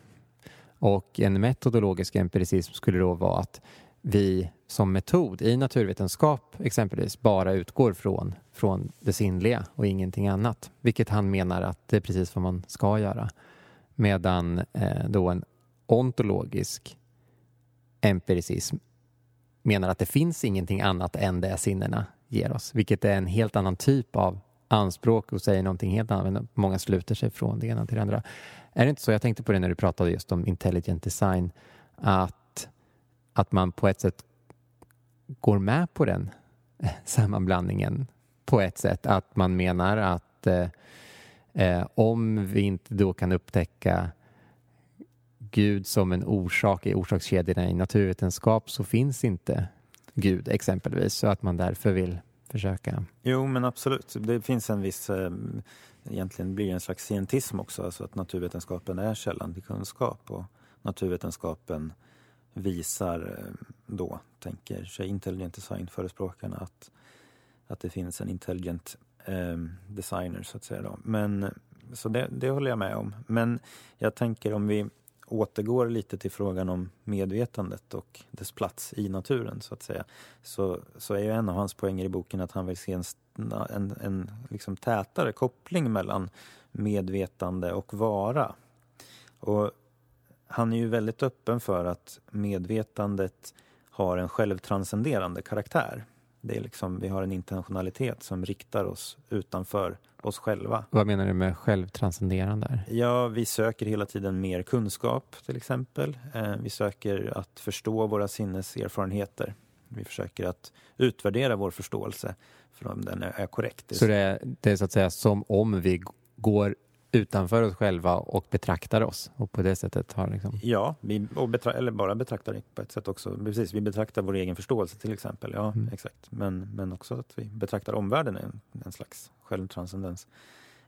och en metodologisk empiricism skulle då vara att vi som metod i naturvetenskap exempelvis bara utgår från, från det sinnliga och ingenting annat. Vilket han menar att det är precis vad man ska göra. Medan eh, då en ontologisk empiricism menar att det finns ingenting annat än det sinnena ger oss. Vilket är en helt annan typ av anspråk och säger någonting helt annat. Många sluter sig från det ena till det andra. Är det inte så, jag tänkte på det när du pratade just om intelligent design, att, att man på ett sätt går med på den <laughs> sammanblandningen på ett sätt. Att man menar att eh, eh om vi inte då kan upptäcka Gud som en orsak i orsakskedjorna i naturvetenskap så finns inte Gud exempelvis. Så att man därför vill försöka. Jo, men absolut. Det finns en viss, eh, egentligen blir det en slags scientism också, alltså att naturvetenskapen är källan till kunskap och naturvetenskapen visar eh, då, tänker sig intelligent design-förespråkarna, att, att det finns en intelligent eh, designer så att säga. Då. Men, så det, det håller jag med om. Men jag tänker om vi återgår lite till frågan om medvetandet och dess plats i naturen så att säga. Så, så är ju en av hans poänger i boken att han vill se en, en, en liksom tätare koppling mellan medvetande och vara. Och han är ju väldigt öppen för att medvetandet har en självtranscenderande karaktär. Det är liksom, vi har en intentionalitet som riktar oss utanför oss själva. Vad menar du med självtranscenderande? Ja, vi söker hela tiden mer kunskap till exempel. Eh, vi söker att förstå våra sinneserfarenheter. Vi försöker att utvärdera vår förståelse för om den är korrekt. Så det är, det är så att säga som om vi går utanför oss själva och betraktar oss och på det sättet har liksom... Ja, vi, betra eller bara betraktar det på ett sätt också. Precis, vi betraktar vår egen förståelse till exempel. Ja, mm. exakt. Men, men också att vi betraktar omvärlden en, en slags självtranscendens.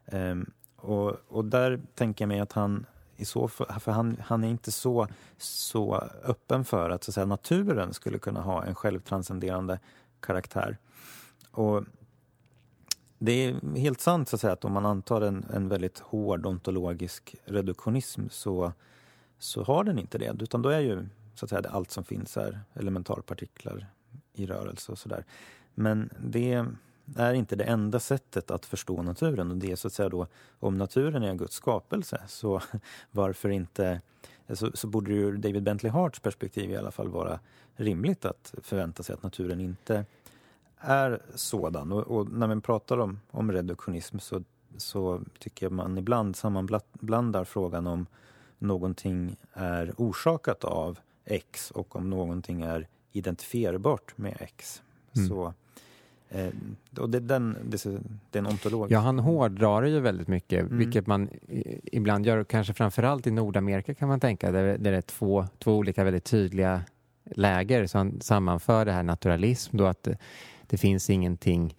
Um, och, och där tänker jag mig att han i så för, för han, han är inte så, så öppen för att, så att säga, naturen skulle kunna ha en självtranscenderande karaktär. Och det är helt sant så att, säga, att om man antar en, en väldigt hård ontologisk reduktionism så, så har den inte det. Utan då är ju så att säga, allt som finns är elementarpartiklar i rörelse och sådär. Men det är inte det enda sättet att förstå naturen. Och det är så att säga då, om naturen är en Guds skapelse så <laughs> varför inte så, så borde det ur David Bentley Harts perspektiv i alla fall vara rimligt att förvänta sig att naturen inte är sådan. Och, och, när man pratar om, om reduktionism så, så tycker jag man ibland sammanblandar frågan om någonting är orsakat av X och om någonting är identifierbart med X. Mm. Så, eh, och det, den, det, det är en ontolog. Ja, han hårdrar det ju väldigt mycket, mm. vilket man ibland gör, kanske framförallt i Nordamerika kan man tänka, där, där det är två, två olika väldigt tydliga läger. Så han sammanför det här naturalism, då att det finns ingenting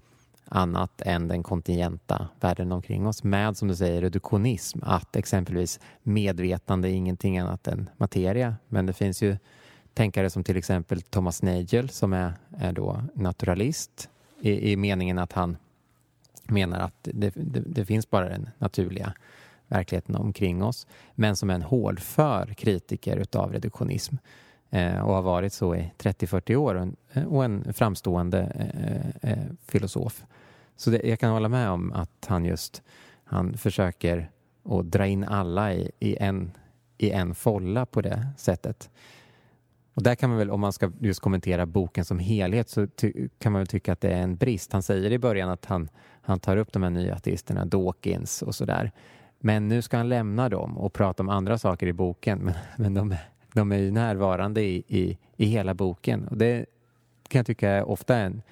annat än den kontingenta världen omkring oss med, som du säger, reduktionism. Att exempelvis medvetande är ingenting annat än materia. Men det finns ju tänkare som till exempel Thomas Nagel som är, är då naturalist i, i meningen att han menar att det, det, det finns bara den naturliga verkligheten omkring oss, men som är en hårdför kritiker utav reduktionism eh, Eh, och har varit så i 30-40 år och en, eh, framstående eh, filosof. Så det, jag kan hålla med om att han just han försöker att dra in alla i, i, en, i en folla på det sättet. Och där kan man väl, om man ska just kommentera boken som helhet, så kan man väl tycka att det är en brist. Han säger i början att han, han tar upp de här nya ateisterna, Dawkins och sådär. Men nu ska han lämna dem och prata om andra saker i boken. <laughs> Men, men de, de är ju närvarande i, i, i hela boken. Och det kan jag tycka är ofta en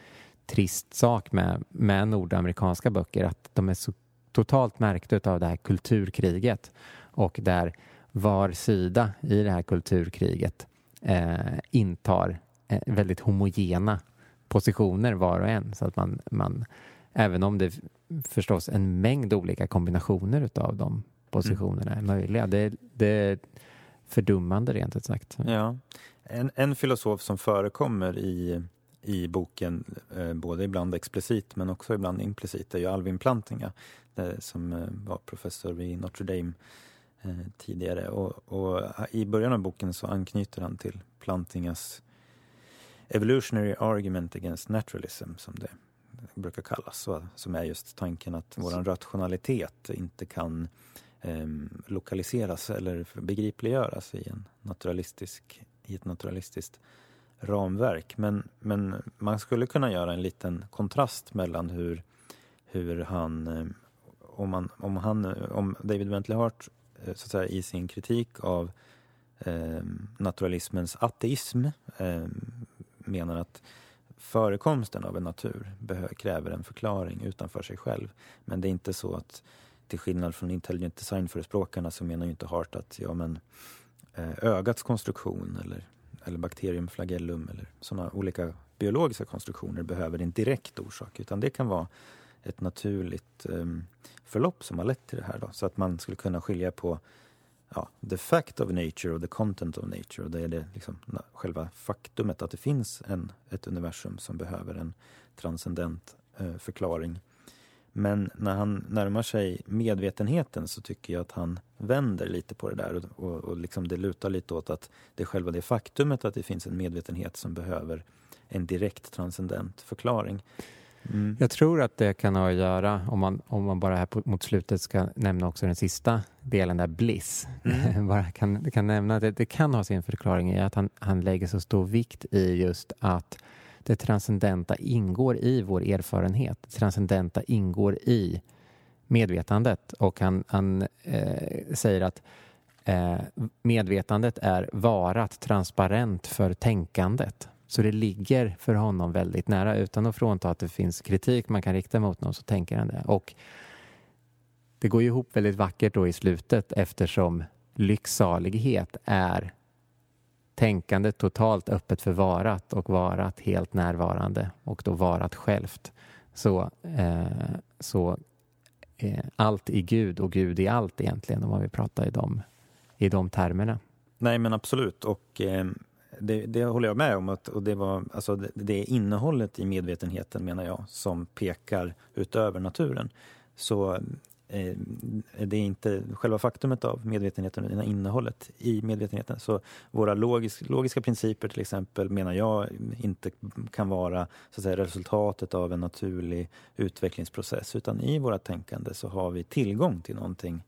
trist sak med, med nordamerikanska böcker, att de är så totalt märkta av det här kulturkriget och där var sida i det här kulturkriget eh, intar eh, väldigt homogena positioner var och en. Så att man, man, även om det förstås en mängd olika kombinationer av de positionerna mm. är möjliga. Det, det fördummande rent ut sagt. Ja. En, en filosof som förekommer i, i boken, eh, både ibland explicit men också ibland implicit, är ju Alvin Plantinga eh, som eh, var professor vid Notre Dame eh, tidigare. Och, och, eh, I början av boken så anknyter han till Plantingas Evolutionary Argument Against Naturalism, som det brukar kallas. Som är just tanken att vår rationalitet inte kan eh, lokaliseras eller begripliggöras i, en naturalistisk, i ett naturalistiskt ramverk. Men, men man skulle kunna göra en liten kontrast mellan hur, hur han eh, om, man, om, han, eh, om David Bentley Hart Eh, så att säga, i sin kritik av eh, naturalismens ateism eh, menar att förekomsten av en natur kräver en förklaring utanför sig själv. Men det är inte så att till skillnad från intelligent design-förespråkarna så menar ju inte Hart att ja, men, eh, ögats konstruktion eller, eller bakterium flagellum eller sådana olika biologiska konstruktioner behöver en direkt orsak utan det kan vara ett naturligt um, förlopp som har lett till det här. Då, så att man skulle kunna skilja på ja, the fact of nature och the content of nature. Och det är det liksom, själva faktumet att det finns en, ett universum som behöver en transcendent uh, förklaring. Men när han närmar sig medvetenheten så tycker jag att han vänder lite på det där och, och, och liksom det lutar lite åt att det är själva det faktumet att det finns en medvetenhet som behöver en direkt transcendent förklaring. Mm. Jag tror att det kan ha att göra, om man, om man bara här på, mot slutet ska nämna också den sista delen där, bliss. Mm. <laughs> bara kan, kan nämna att det, det, kan ha sin förklaring i att han, han lägger så stor vikt i just att det transcendenta ingår i vår erfarenhet. Det transcendenta ingår i medvetandet och han, han eh, säger att eh, medvetandet är varat transparent för tänkandet. Så det ligger för honom väldigt nära. Utan att frånta att det finns kritik man kan rikta mot någon så tänker han det. Och det går ju ihop väldigt vackert då i slutet eftersom lycksalighet är tänkandet totalt öppet för varat och varat helt närvarande och då varat självt. Så, eh, så eh, allt i Gud och Gud i allt egentligen om man vill prata i de, i de termerna. Nej men absolut och eh, det, det, håller jag med om. Att, och det, var, alltså det, det är innehållet i medvetenheten, menar jag, som pekar utöver naturen. Så Eh, det är inte själva faktumet av medvetenheten, utan innehållet i medvetenheten. Så våra logisk, logiska principer till exempel, menar jag, inte kan vara så att säga, resultatet av en naturlig utvecklingsprocess. Utan i våra tänkande så har vi tillgång till någonting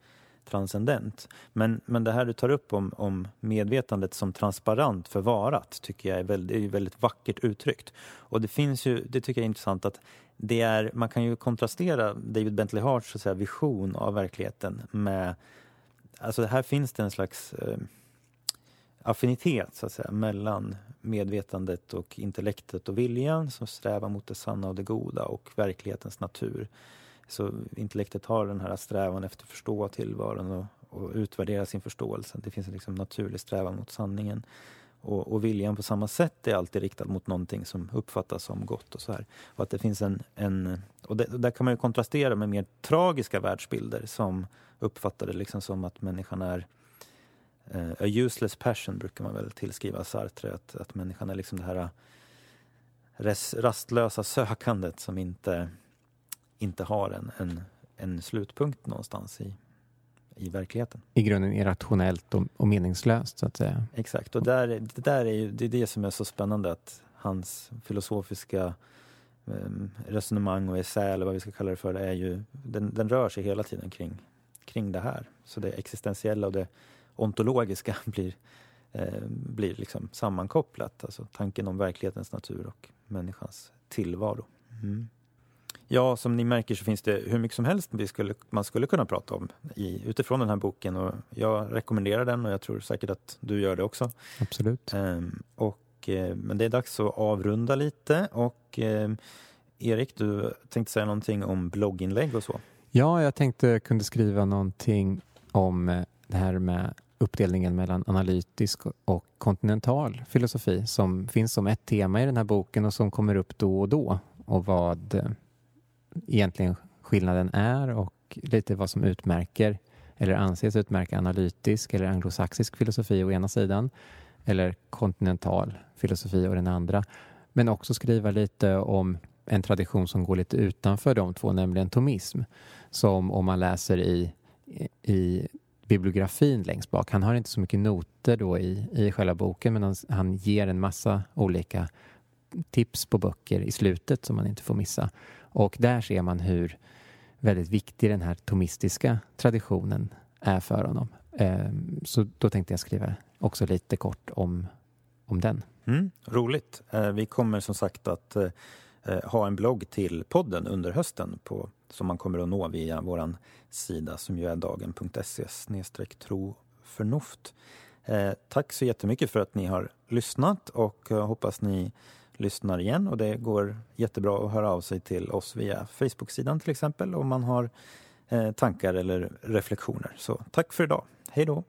transcendent. Men, men det här du tar upp om, om medvetandet som transparent förvarat tycker jag är väldigt, är väldigt vackert uttryckt. Och det finns ju, det tycker jag är intressant att det är, man kan ju kontrastera David Bentley Harts så säga, vision av verkligheten med, alltså här finns det en slags eh, affinitet så att säga mellan medvetandet och intellektet och viljan som strävar mot det sanna och det goda och verklighetens natur. Så intellektet har den här strävan efter att förstå tillvaron och, och utvärdera sin förståelse. Det finns en liksom naturlig strävan mot sanningen. Och, och, viljan på samma sätt är alltid riktad mot någonting som uppfattas som gott och så här. Och att det finns en, en och det, där kan man ju kontrastera med mer tragiska världsbilder som uppfattar det liksom som att människan är uh, a useless passion brukar man väl tillskriva Sartre, att, att människan är liksom det här eh, res, rastlösa sökandet som inte inte har en, en, en slutpunkt någonstans i, i verkligheten. I grunden irrationellt och, och meningslöst så att säga. Exakt, och där, det där är ju det, är det som är så spännande att hans filosofiska um, resonemang och essä eller vad vi ska kalla det för, är ju, den, den rör sig hela tiden kring, kring det här. Så det existentiella och det ontologiska <laughs> blir, eh, blir liksom sammankopplat. Alltså tanken om verklighetens natur och människans tillvaro. Mm. Ja, som ni märker så finns det hur mycket som helst vi skulle, man skulle kunna prata om i, utifrån den här boken. Och jag rekommenderar den och jag tror säkert att du gör det också. Absolut. Um, och, uh, men det är dags att avrunda lite. Och uh, Erik, du tänkte säga någonting om blogginlägg och så? Ja, jag tänkte kunde skriva någonting om eh, det här med uppdelningen mellan analytisk och kontinental filosofi som finns som ett tema i den här boken och som kommer upp då och då och vad eh, egentligen skillnaden är och lite vad som utmärker eller anses utmärka analytisk eller anglosaxisk filosofi å ena sidan eller kontinental filosofi å den andra. Men också skriva lite om en tradition som går lite utanför de två, nämligen tomism. Som om man läser i, i bibliografin längst bak. Han har inte så mycket noter då i, i själva boken men han, han ger en massa olika tips på böcker i slutet som man inte får missa. Och där ser man hur väldigt viktig den här tomistiska traditionen är för honom. Ehm, så då tänkte jag skriva också lite kort om, om den. Mm, roligt. Eh, vi kommer som sagt att eh, eh, ha en blogg till podden under hösten på, som man kommer att nå via vår sida som ju är dagen.se tro förnuft. Tack så jättemycket för att ni har lyssnat och hoppas ni lyssnar igen och det går jättebra att höra av sig till oss via Facebook-sidan till exempel om man har eh, tankar eller reflektioner. Så tack för idag. Hej då!